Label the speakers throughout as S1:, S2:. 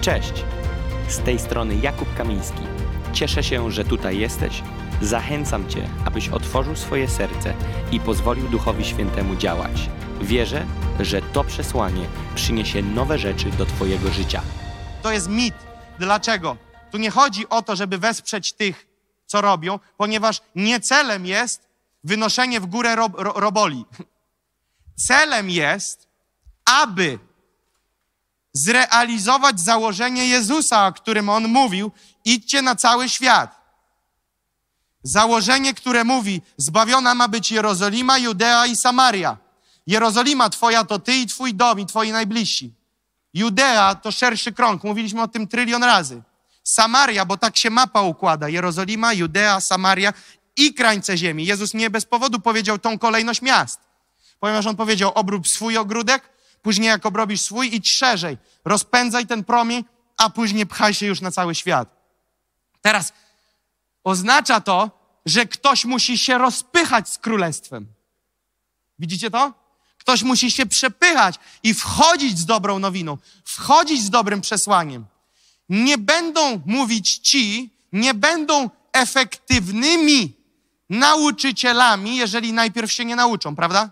S1: Cześć! Z tej strony Jakub Kamiński. Cieszę się, że tutaj jesteś. Zachęcam Cię, abyś otworzył swoje serce i pozwolił Duchowi Świętemu działać. Wierzę, że to przesłanie przyniesie nowe rzeczy do Twojego życia.
S2: To jest mit. Dlaczego? Tu nie chodzi o to, żeby wesprzeć tych, co robią, ponieważ nie celem jest wynoszenie w górę rob, ro, roboli. Celem jest, aby zrealizować założenie Jezusa, o którym on mówił: idźcie na cały świat. Założenie, które mówi: zbawiona ma być Jerozolima, Judea i Samaria. Jerozolima twoja to ty i twój dom i twoi najbliżsi. Judea to szerszy krąg, mówiliśmy o tym trylion razy. Samaria, bo tak się mapa układa: Jerozolima, Judea, Samaria i krańce ziemi. Jezus nie bez powodu powiedział tą kolejność miast, ponieważ on powiedział: obrób swój ogródek, później jak obrobisz swój, idź szerzej, rozpędzaj ten promień, a później pchaj się już na cały świat. Teraz oznacza to, że ktoś musi się rozpychać z królestwem. Widzicie to? Ktoś musi się przepychać i wchodzić z dobrą nowiną, wchodzić z dobrym przesłaniem. Nie będą mówić ci, nie będą efektywnymi nauczycielami, jeżeli najpierw się nie nauczą, prawda?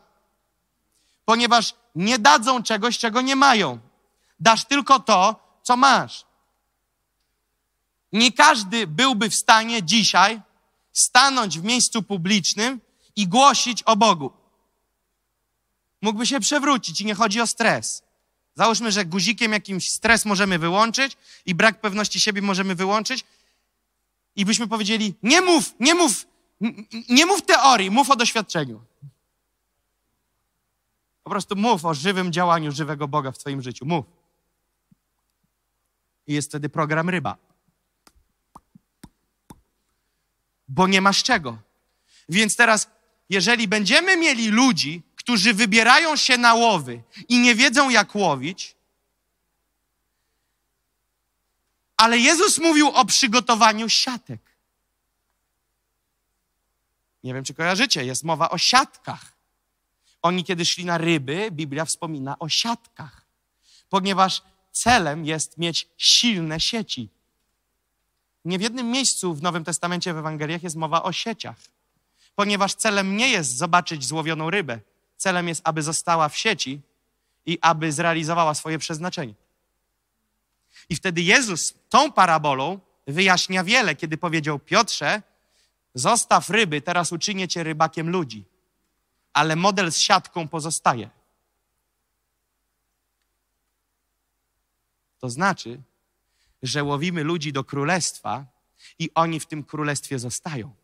S2: Ponieważ nie dadzą czegoś, czego nie mają. Dasz tylko to, co masz. Nie każdy byłby w stanie dzisiaj stanąć w miejscu publicznym i głosić o Bogu. Mógłby się przewrócić i nie chodzi o stres. Załóżmy, że guzikiem jakimś stres możemy wyłączyć i brak pewności siebie możemy wyłączyć i byśmy powiedzieli, nie mów, nie mów, nie mów teorii, mów o doświadczeniu. Po prostu mów o żywym działaniu żywego Boga w Twoim życiu. Mów. I jest wtedy program ryba. Bo nie masz czego. Więc teraz, jeżeli będziemy mieli ludzi, którzy wybierają się na łowy i nie wiedzą, jak łowić, ale Jezus mówił o przygotowaniu siatek. Nie wiem, czy kojarzycie, jest mowa o siatkach. Oni, kiedy szli na ryby, Biblia wspomina o siatkach, ponieważ celem jest mieć silne sieci. Nie w jednym miejscu w Nowym Testamencie, w Ewangeliach jest mowa o sieciach, ponieważ celem nie jest zobaczyć złowioną rybę. Celem jest, aby została w sieci i aby zrealizowała swoje przeznaczenie. I wtedy Jezus tą parabolą wyjaśnia wiele, kiedy powiedział: Piotrze, zostaw ryby, teraz uczynię cię rybakiem ludzi ale model z siatką pozostaje. To znaczy, że łowimy ludzi do królestwa i oni w tym królestwie zostają.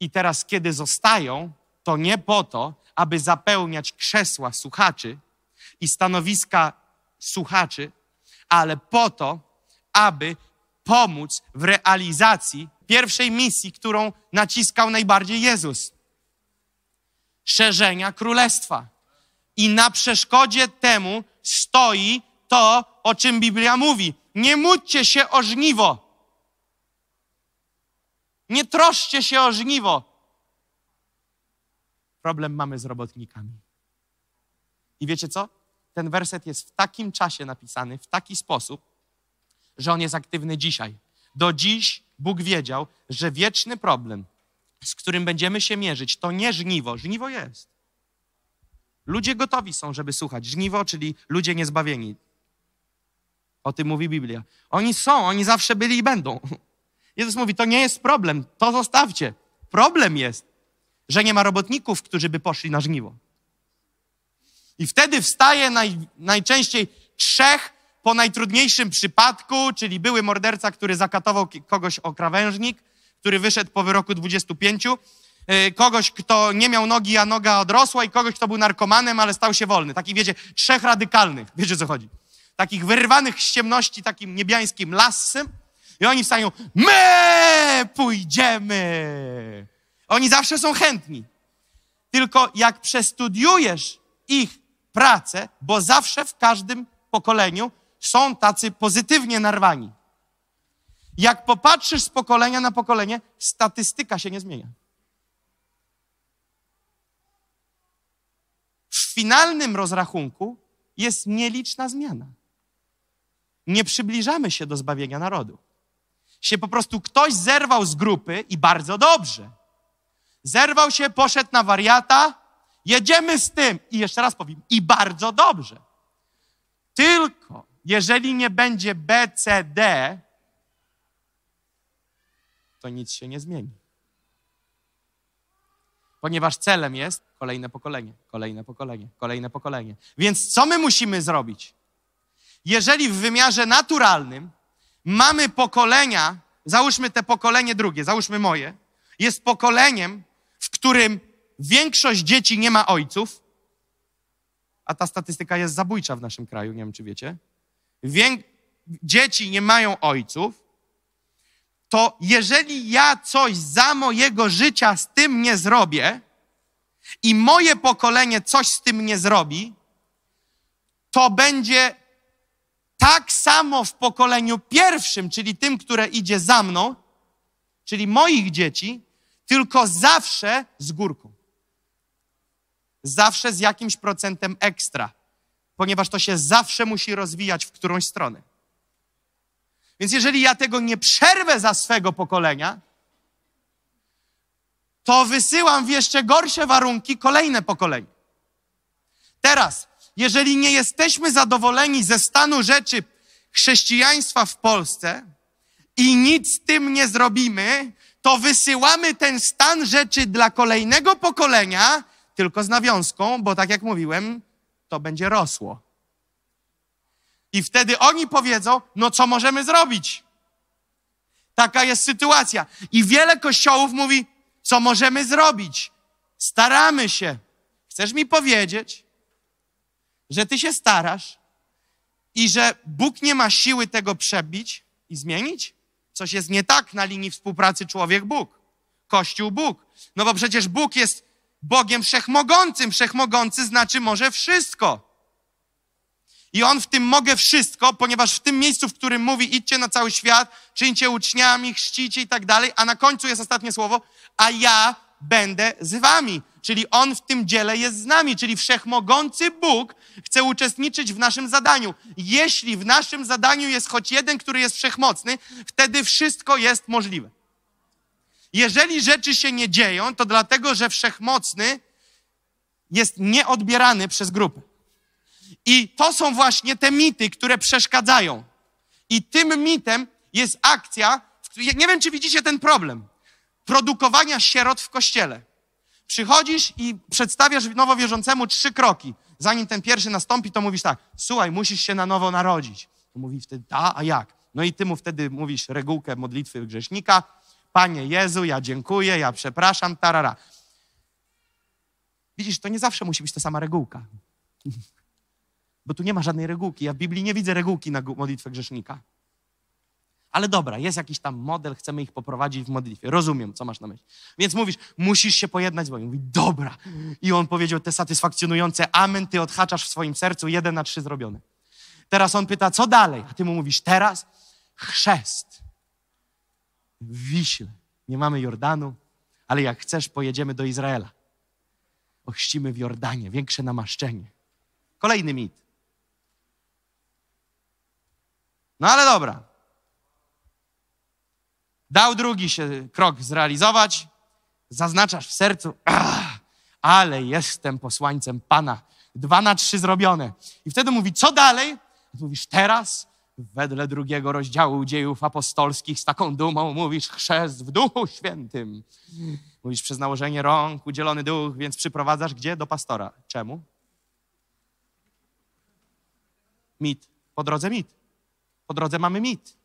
S2: I teraz, kiedy zostają, to nie po to, aby zapełniać krzesła słuchaczy i stanowiska słuchaczy, ale po to, aby pomóc w realizacji pierwszej misji, którą naciskał najbardziej Jezus szerzenia królestwa. I na przeszkodzie temu stoi to, o czym Biblia mówi. Nie módlcie się o żniwo. Nie troszcie się o żniwo. Problem mamy z robotnikami. I wiecie co? Ten werset jest w takim czasie napisany, w taki sposób, że on jest aktywny dzisiaj. Do dziś Bóg wiedział, że wieczny problem z którym będziemy się mierzyć, to nie żniwo. Żniwo jest. Ludzie gotowi są, żeby słuchać. Żniwo, czyli ludzie niezbawieni. O tym mówi Biblia. Oni są, oni zawsze byli i będą. Jezus mówi, to nie jest problem, to zostawcie. Problem jest, że nie ma robotników, którzy by poszli na żniwo. I wtedy wstaje naj, najczęściej trzech po najtrudniejszym przypadku, czyli były morderca, który zakatował kogoś o krawężnik, który wyszedł po wyroku 25, y, kogoś, kto nie miał nogi, a noga odrosła i kogoś, kto był narkomanem, ale stał się wolny. Takich, wiecie, trzech radykalnych. Wiecie, co chodzi? Takich wyrwanych z ciemności takim niebiańskim lasem i oni wstają, my pójdziemy. Oni zawsze są chętni. Tylko jak przestudiujesz ich pracę, bo zawsze w każdym pokoleniu są tacy pozytywnie narwani. Jak popatrzysz z pokolenia na pokolenie, statystyka się nie zmienia. W finalnym rozrachunku jest nieliczna zmiana. nie przybliżamy się do zbawienia narodu. Się po prostu ktoś zerwał z grupy i bardzo dobrze. Zerwał się, poszedł na wariata, jedziemy z tym. I jeszcze raz powiem, i bardzo dobrze. Tylko jeżeli nie będzie B, C, D, to nic się nie zmieni. Ponieważ celem jest kolejne pokolenie, kolejne pokolenie, kolejne pokolenie. Więc co my musimy zrobić? Jeżeli w wymiarze naturalnym mamy pokolenia, załóżmy te pokolenie drugie, załóżmy moje, jest pokoleniem, w którym większość dzieci nie ma ojców, a ta statystyka jest zabójcza w naszym kraju, nie wiem czy wiecie. Wię... Dzieci nie mają ojców, to jeżeli ja coś za mojego życia z tym nie zrobię i moje pokolenie coś z tym nie zrobi, to będzie tak samo w pokoleniu pierwszym, czyli tym, które idzie za mną, czyli moich dzieci, tylko zawsze z górką. Zawsze z jakimś procentem ekstra, ponieważ to się zawsze musi rozwijać w którąś stronę. Więc jeżeli ja tego nie przerwę za swego pokolenia, to wysyłam w jeszcze gorsze warunki kolejne pokolenie. Teraz, jeżeli nie jesteśmy zadowoleni ze stanu rzeczy chrześcijaństwa w Polsce i nic z tym nie zrobimy, to wysyłamy ten stan rzeczy dla kolejnego pokolenia, tylko z nawiązką, bo tak jak mówiłem, to będzie rosło. I wtedy oni powiedzą, no co możemy zrobić? Taka jest sytuacja. I wiele kościołów mówi, co możemy zrobić? Staramy się. Chcesz mi powiedzieć, że ty się starasz i że Bóg nie ma siły tego przebić i zmienić? Coś jest nie tak na linii współpracy człowiek-Bóg, Kościół-Bóg. No bo przecież Bóg jest Bogiem wszechmogącym. Wszechmogący znaczy może wszystko. I on w tym mogę wszystko, ponieważ w tym miejscu, w którym mówi idźcie na cały świat, czyńcie uczniami, chrzcicie i tak dalej, a na końcu jest ostatnie słowo, a ja będę z wami. Czyli on w tym dziele jest z nami, czyli wszechmogący Bóg chce uczestniczyć w naszym zadaniu. Jeśli w naszym zadaniu jest choć jeden, który jest wszechmocny, wtedy wszystko jest możliwe. Jeżeli rzeczy się nie dzieją, to dlatego, że wszechmocny jest nieodbierany przez grupę. I to są właśnie te mity, które przeszkadzają. I tym mitem jest akcja, nie wiem, czy widzicie ten problem, produkowania sierot w kościele. Przychodzisz i przedstawiasz nowowierzącemu trzy kroki. Zanim ten pierwszy nastąpi, to mówisz tak, słuchaj, musisz się na nowo narodzić. To mówi wtedy, a, a jak? No i ty mu wtedy mówisz regułkę modlitwy grzesznika. Panie Jezu, ja dziękuję, ja przepraszam, tarara. Widzisz, to nie zawsze musi być ta sama regułka. Bo tu nie ma żadnej regułki. Ja w Biblii nie widzę regułki na modlitwę grzesznika. Ale dobra, jest jakiś tam model, chcemy ich poprowadzić w modlitwie. Rozumiem, co masz na myśli. Więc mówisz, musisz się pojednać z Bogiem. Mówi, dobra. I on powiedział te satysfakcjonujące amen, ty odhaczasz w swoim sercu, jeden na trzy zrobione. Teraz on pyta, co dalej? A ty mu mówisz, teraz chrzest. W Wiśle. Nie mamy Jordanu, ale jak chcesz, pojedziemy do Izraela. Ochrzcimy w Jordanie, większe namaszczenie. Kolejny mit. No ale dobra. Dał drugi się krok zrealizować. Zaznaczasz w sercu, ah, ale jestem posłańcem Pana. Dwa na trzy zrobione. I wtedy mówi, co dalej? Mówisz, teraz wedle drugiego rozdziału dziejów apostolskich z taką dumą mówisz chrzest w Duchu Świętym. Mówisz przez nałożenie rąk, udzielony duch, więc przyprowadzasz gdzie? Do pastora. Czemu? Mit. Po drodze mit. Po drodze mamy mit.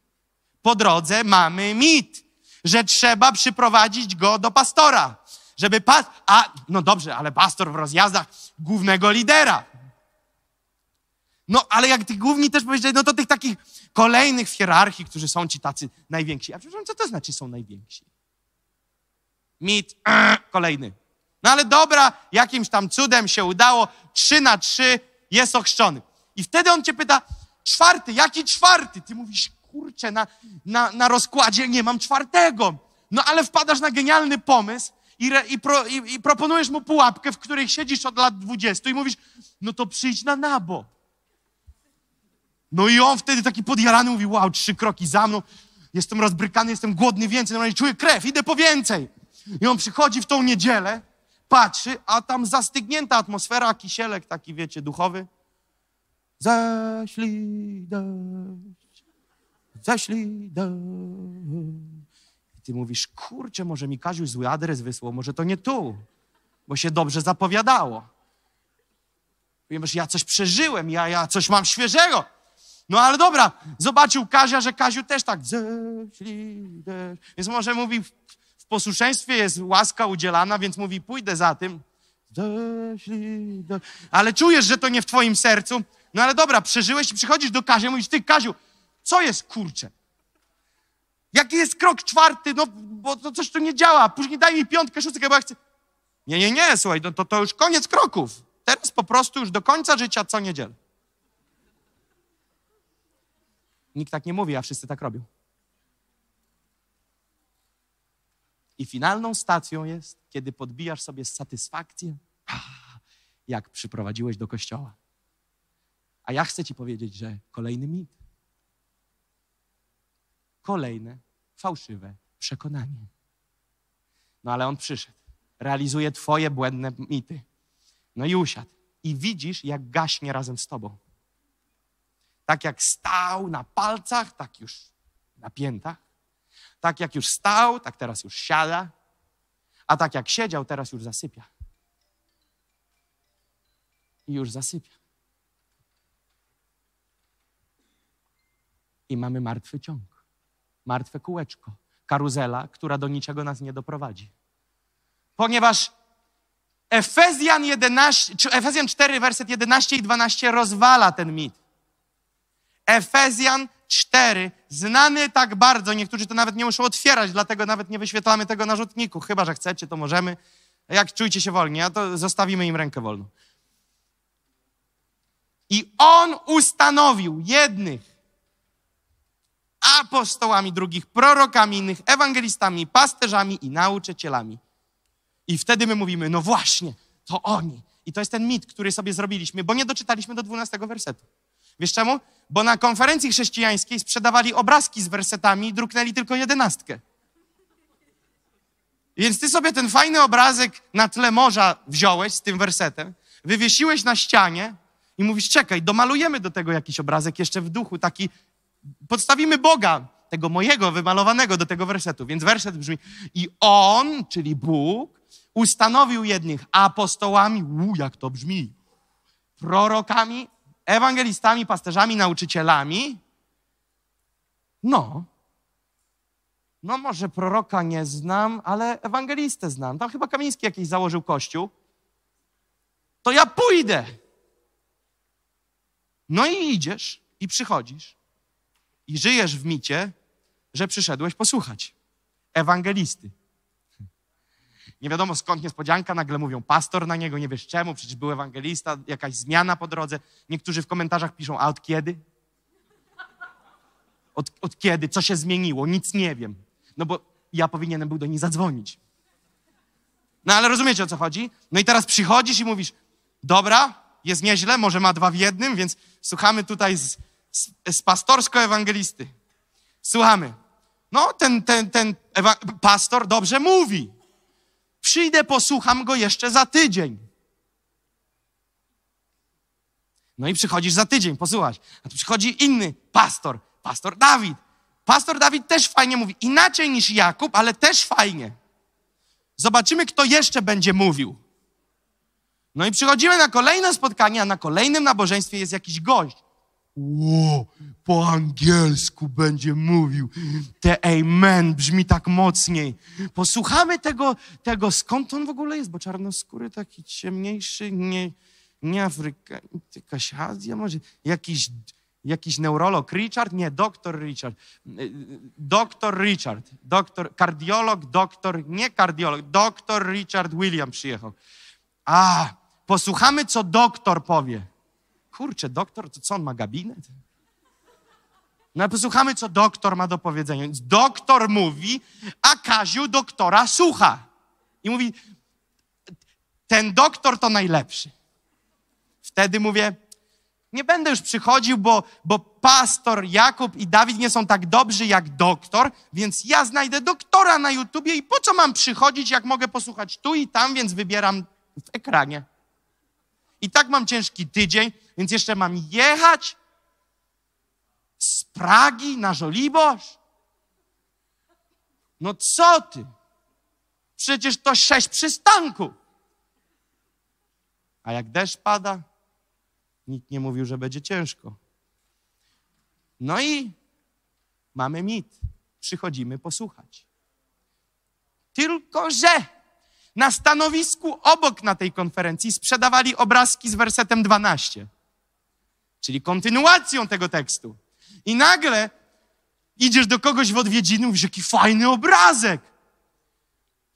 S2: Po drodze mamy mit, że trzeba przyprowadzić go do pastora. Żeby pas... A, no dobrze, ale pastor w rozjazdach głównego lidera. No, ale jak tych główni też powiedzieli, no to tych takich kolejnych w hierarchii, którzy są ci tacy najwięksi. A przepraszam, co to znaczy są najwięksi? Mit, äh, kolejny. No ale dobra, jakimś tam cudem się udało, trzy na trzy jest ochrzczony. I wtedy on cię pyta, czwarty, jaki czwarty? Ty mówisz, kurczę, na, na, na rozkładzie nie mam czwartego. No ale wpadasz na genialny pomysł i, re, i, pro, i, i proponujesz mu pułapkę, w której siedzisz od lat 20 i mówisz, no to przyjdź na nabo. No i on wtedy taki podjarany mówi, wow, trzy kroki za mną, jestem rozbrykany, jestem głodny więcej, normalnie czuję krew, idę po więcej. I on przychodzi w tą niedzielę, patrzy, a tam zastygnięta atmosfera, kisielek taki, wiecie, duchowy. Ześlij deszcz, ześlij deszcz. I ty mówisz, kurczę, może mi Kaziu zły adres wysłał, może to nie tu, bo się dobrze zapowiadało. Ponieważ ja coś przeżyłem, ja, ja coś mam świeżego. No ale dobra, zobaczył Kazia, że Kaziu też tak ześlij deszcz. Więc może mówi, w, posłuszeństwie jest łaska udzielana, więc mówi, pójdę za tym. Ale czujesz, że to nie w twoim sercu. No ale dobra, przeżyłeś i przychodzisz do Kazia, mówisz, ty Kaziu, co jest kurcze? Jaki jest krok czwarty? No, bo to coś tu nie działa. Później daj mi piątkę, szóstkę, bo ja chcę... Nie, nie, nie, słuchaj, no to, to już koniec kroków. Teraz po prostu już do końca życia co niedzielę. Nikt tak nie mówi, a wszyscy tak robią. I finalną stacją jest, kiedy podbijasz sobie satysfakcję, jak przyprowadziłeś do kościoła. A ja chcę ci powiedzieć, że kolejny mit. Kolejne fałszywe przekonanie. No ale on przyszedł, realizuje twoje błędne mity. No i usiadł. I widzisz, jak gaśnie razem z tobą. Tak jak stał na palcach, tak już na piętach. Tak jak już stał, tak teraz już siada. A tak jak siedział, teraz już zasypia. I już zasypia. I mamy martwy ciąg, martwe kółeczko, karuzela, która do niczego nas nie doprowadzi. Ponieważ Efezjan, 11, czy Efezjan 4, werset 11 i 12 rozwala ten mit. Efezjan 4, znany tak bardzo, niektórzy to nawet nie muszą otwierać, dlatego nawet nie wyświetlamy tego na rzutniku. Chyba, że chcecie, to możemy. Jak czujcie się wolni, a to zostawimy im rękę wolną. I on ustanowił jednych apostołami, drugich prorokami, innych ewangelistami, pasterzami i nauczycielami. I wtedy my mówimy, no właśnie, to oni. I to jest ten mit, który sobie zrobiliśmy, bo nie doczytaliśmy do 12 wersetu. Wiesz czemu? Bo na konferencji chrześcijańskiej sprzedawali obrazki z wersetami i druknęli tylko jedenastkę. Więc ty sobie ten fajny obrazek na tle morza wziąłeś z tym wersetem, wywiesiłeś na ścianie i mówisz, czekaj, domalujemy do tego jakiś obrazek jeszcze w duchu, taki, podstawimy Boga, tego mojego wymalowanego do tego wersetu. Więc werset brzmi, i On, czyli Bóg, ustanowił jednych apostołami, u, jak to brzmi, prorokami, ewangelistami, pasterzami, nauczycielami. No. No może proroka nie znam, ale ewangelistę znam. Tam chyba Kamiński jakiś założył kościół. To ja pójdę. No i idziesz i przychodzisz i żyjesz w micie, że przyszedłeś posłuchać ewangelisty. Nie wiadomo skąd niespodzianka, nagle mówią pastor na niego, nie wiesz czemu, przecież był ewangelista, jakaś zmiana po drodze. Niektórzy w komentarzach piszą, a od kiedy? Od, od kiedy? Co się zmieniło? Nic nie wiem. No bo ja powinienem był do niej zadzwonić. No ale rozumiecie o co chodzi? No i teraz przychodzisz i mówisz, dobra, jest nieźle, może ma dwa w jednym, więc słuchamy tutaj z, z, pastorsko-ewangelisty. Słuchamy. No, ten, ten, ten pastor dobrze mówi. Przyjdę, posłucham go jeszcze za tydzień. No i przychodzisz za tydzień, posłuchać. A tu przychodzi inny pastor, pastor Dawid. Pastor Dawid też fajnie mówi. Inaczej niż Jakub, ale też fajnie. Zobaczymy, kto jeszcze będzie mówił. No i przychodzimy na kolejne spotkanie, a na kolejnym nabożeństwie jest jakiś gość. Ło, po angielsku będzie mówił. Te amen brzmi tak mocniej. Posłuchamy tego, tego, skąd on w ogóle jest, bo czarnoskóry taki ciemniejszy, nie, nie Afryka, jakaś Azja może, jakiś, jakiś neurolog Richard, nie, doktor Richard, doktor Richard, doktor, kardiolog, doktor, nie kardiolog, doktor Richard William przyjechał. A, posłuchamy, co doktor powie. Kurczę, doktor, to co on ma gabinet? No posłuchamy, co doktor ma do powiedzenia. Więc doktor mówi, a Kaziu doktora słucha. I mówi, ten doktor to najlepszy. Wtedy mówię, nie będę już przychodził, bo, bo pastor Jakub i Dawid nie są tak dobrzy jak doktor, więc ja znajdę doktora na YouTubie i po co mam przychodzić, jak mogę posłuchać tu i tam, więc wybieram w ekranie. I tak mam ciężki tydzień, więc jeszcze mam jechać z Pragi na Żoliborz? No co ty? Przecież to sześć przystanków. A jak deszcz pada, nikt nie mówił, że będzie ciężko. No i mamy mit. Przychodzimy posłuchać. Tylko, że na stanowisku obok na tej konferencji sprzedawali obrazki z wersetem 12, czyli kontynuacją tego tekstu. I nagle idziesz do kogoś w odwiedziny, mówisz, jaki fajny obrazek.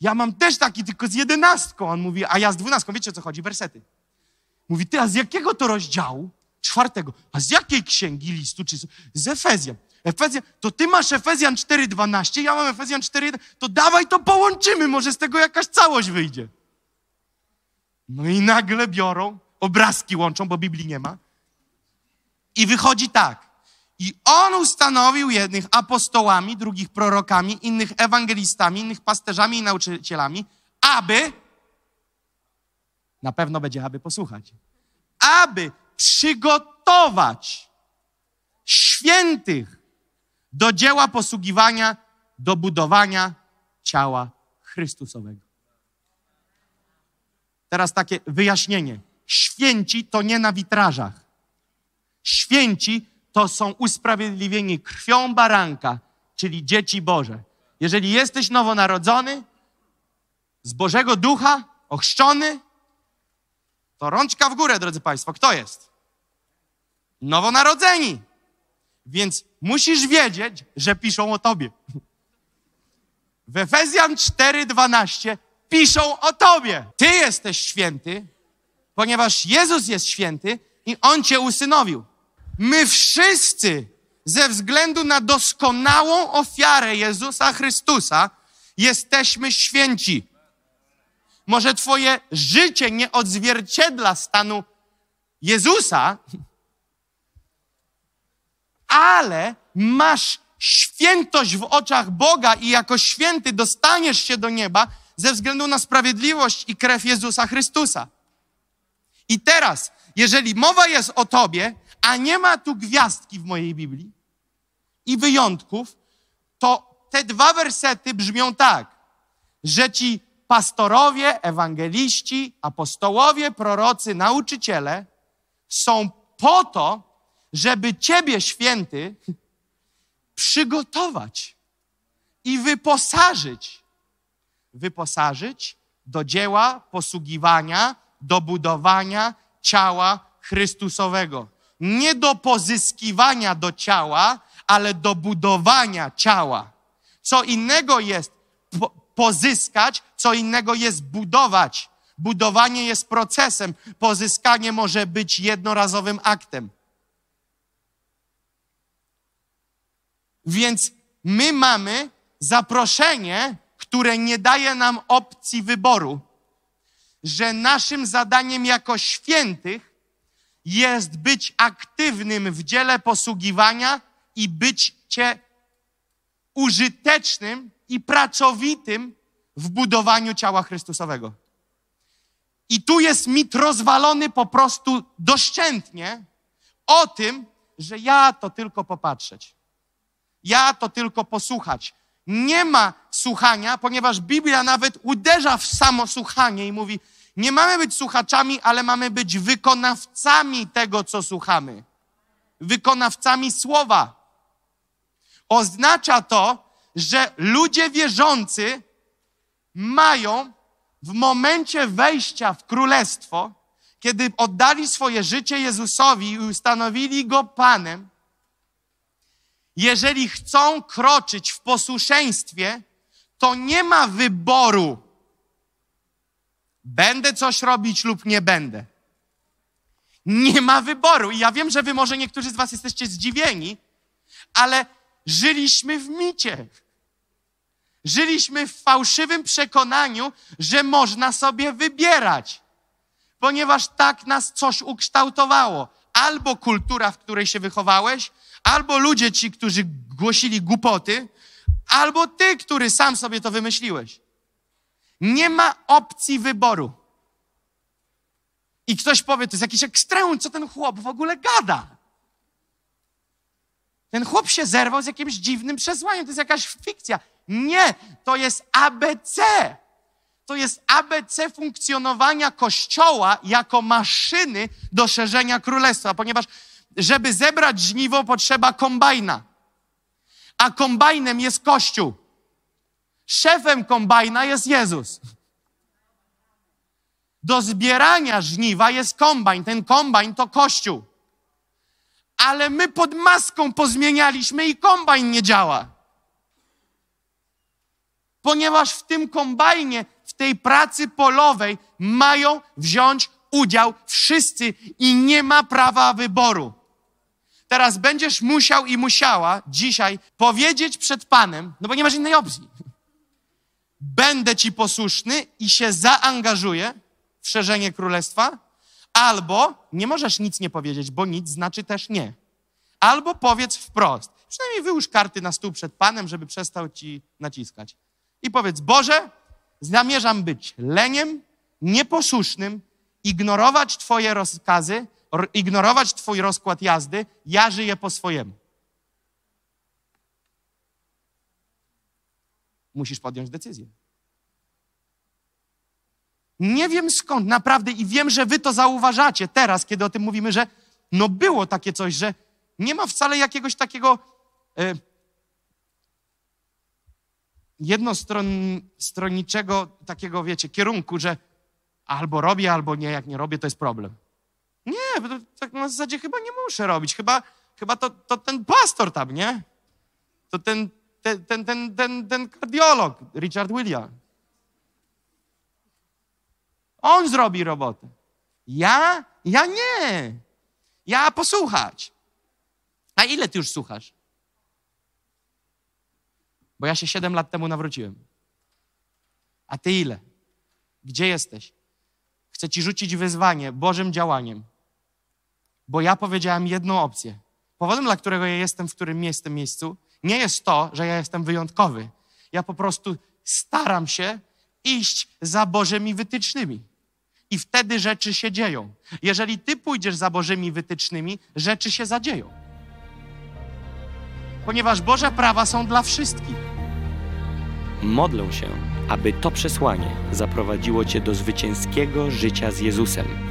S2: Ja mam też taki, tylko z jedenastką. On mówi, a ja z dwunastką. Wiecie, o co chodzi? Wersety. Mówi, ty, a z jakiego to rozdziału? Czwartego. A z jakiej księgi listu? Czy z Efezjan? Efezjan, to ty masz Efezjan 4,12, ja mam Efezjan 4,1, to dawaj to połączymy, może z tego jakaś całość wyjdzie. No i nagle biorą, obrazki łączą, bo Biblii nie ma. I wychodzi tak. I on ustanowił jednych apostołami, drugich prorokami, innych ewangelistami, innych pasterzami i nauczycielami, aby, na pewno będzie, aby posłuchać, aby przygotować świętych do dzieła posługiwania, do budowania ciała Chrystusowego. Teraz takie wyjaśnienie. Święci to nie na witrażach. Święci to są usprawiedliwieni krwią baranka, czyli dzieci Boże. Jeżeli jesteś nowonarodzony, z Bożego Ducha, ochrzczony, to rączka w górę, drodzy Państwo. Kto jest? Nowonarodzeni. Więc musisz wiedzieć, że piszą o tobie. W Efezjan 4:12 piszą o tobie. Ty jesteś święty, ponieważ Jezus jest święty i On cię usynowił. My wszyscy ze względu na doskonałą ofiarę Jezusa Chrystusa jesteśmy święci. Może twoje życie nie odzwierciedla stanu Jezusa, ale masz świętość w oczach Boga i jako święty dostaniesz się do nieba ze względu na sprawiedliwość i krew Jezusa Chrystusa. I teraz, jeżeli mowa jest o tobie, a nie ma tu gwiazdki w mojej Biblii i wyjątków, to te dwa wersety brzmią tak, że ci pastorowie, ewangeliści, apostołowie, prorocy, nauczyciele są po to, żeby Ciebie, święty, przygotować i wyposażyć. Wyposażyć do dzieła posługiwania, do budowania ciała Chrystusowego. Nie do pozyskiwania do ciała, ale do budowania ciała. Co innego jest po pozyskać, co innego jest budować. Budowanie jest procesem, pozyskanie może być jednorazowym aktem. Więc my mamy zaproszenie, które nie daje nam opcji wyboru, że naszym zadaniem jako świętych jest być aktywnym w dziele posługiwania i bycie użytecznym i pracowitym w budowaniu ciała Chrystusowego. I tu jest mit rozwalony po prostu doszczętnie o tym, że ja to tylko popatrzeć. Ja to tylko posłuchać. Nie ma słuchania, ponieważ Biblia nawet uderza w samo słuchanie i mówi: Nie mamy być słuchaczami, ale mamy być wykonawcami tego, co słuchamy. Wykonawcami słowa. Oznacza to, że ludzie wierzący mają w momencie wejścia w królestwo, kiedy oddali swoje życie Jezusowi i ustanowili go Panem, jeżeli chcą kroczyć w posłuszeństwie, to nie ma wyboru. Będę coś robić lub nie będę. Nie ma wyboru. I ja wiem, że wy może niektórzy z was jesteście zdziwieni, ale żyliśmy w micie. Żyliśmy w fałszywym przekonaniu, że można sobie wybierać, ponieważ tak nas coś ukształtowało. albo kultura, w której się wychowałeś, albo ludzie ci, którzy głosili głupoty, albo ty, który sam sobie to wymyśliłeś. Nie ma opcji wyboru. I ktoś powie, to jest jakiś ekstremum, co ten chłop w ogóle gada. Ten chłop się zerwał z jakimś dziwnym przesłaniem, to jest jakaś fikcja. Nie, to jest ABC. To jest ABC funkcjonowania Kościoła jako maszyny do szerzenia królestwa, ponieważ żeby zebrać żniwo potrzeba kombajna, a kombajnem jest Kościół. Szefem kombajna jest Jezus. Do zbierania żniwa jest kombajn. Ten kombajn to Kościół. Ale my pod maską pozmienialiśmy i kombajn nie działa. Ponieważ w tym kombajnie, w tej pracy polowej mają wziąć udział wszyscy i nie ma prawa wyboru. Teraz będziesz musiał i musiała dzisiaj powiedzieć przed Panem, no bo nie masz innej opcji. Będę ci posłuszny i się zaangażuję w szerzenie królestwa, albo nie możesz nic nie powiedzieć, bo nic znaczy też nie. Albo powiedz wprost. Przynajmniej wyłóż karty na stół przed Panem, żeby przestał ci naciskać. I powiedz: Boże, zamierzam być leniem, nieposłusznym, ignorować Twoje rozkazy, ignorować Twój rozkład jazdy. Ja żyję po swojemu. Musisz podjąć decyzję. Nie wiem skąd, naprawdę, i wiem, że wy to zauważacie teraz, kiedy o tym mówimy, że no było takie coś, że nie ma wcale jakiegoś takiego e, jednostronniczego takiego, wiecie, kierunku, że albo robię, albo nie, jak nie robię, to jest problem. Nie, to, tak na zasadzie chyba nie muszę robić, chyba, chyba to, to ten pastor tam, nie? To ten, ten, ten, ten, ten, ten kardiolog, Richard William. On zrobi robotę. Ja? Ja nie. Ja posłuchać. A ile ty już słuchasz? Bo ja się siedem lat temu nawróciłem. A ty ile? Gdzie jesteś? Chcę ci rzucić wyzwanie Bożym działaniem. Bo ja powiedziałem jedną opcję. Powodem, dla którego ja jestem w którym jestem miejscu, nie jest to, że ja jestem wyjątkowy. Ja po prostu staram się iść za Bożymi wytycznymi. I wtedy rzeczy się dzieją. Jeżeli ty pójdziesz za Bożymi wytycznymi, rzeczy się zadzieją. Ponieważ Boże prawa są dla wszystkich.
S1: Modlę się, aby to przesłanie zaprowadziło Cię do zwycięskiego życia z Jezusem.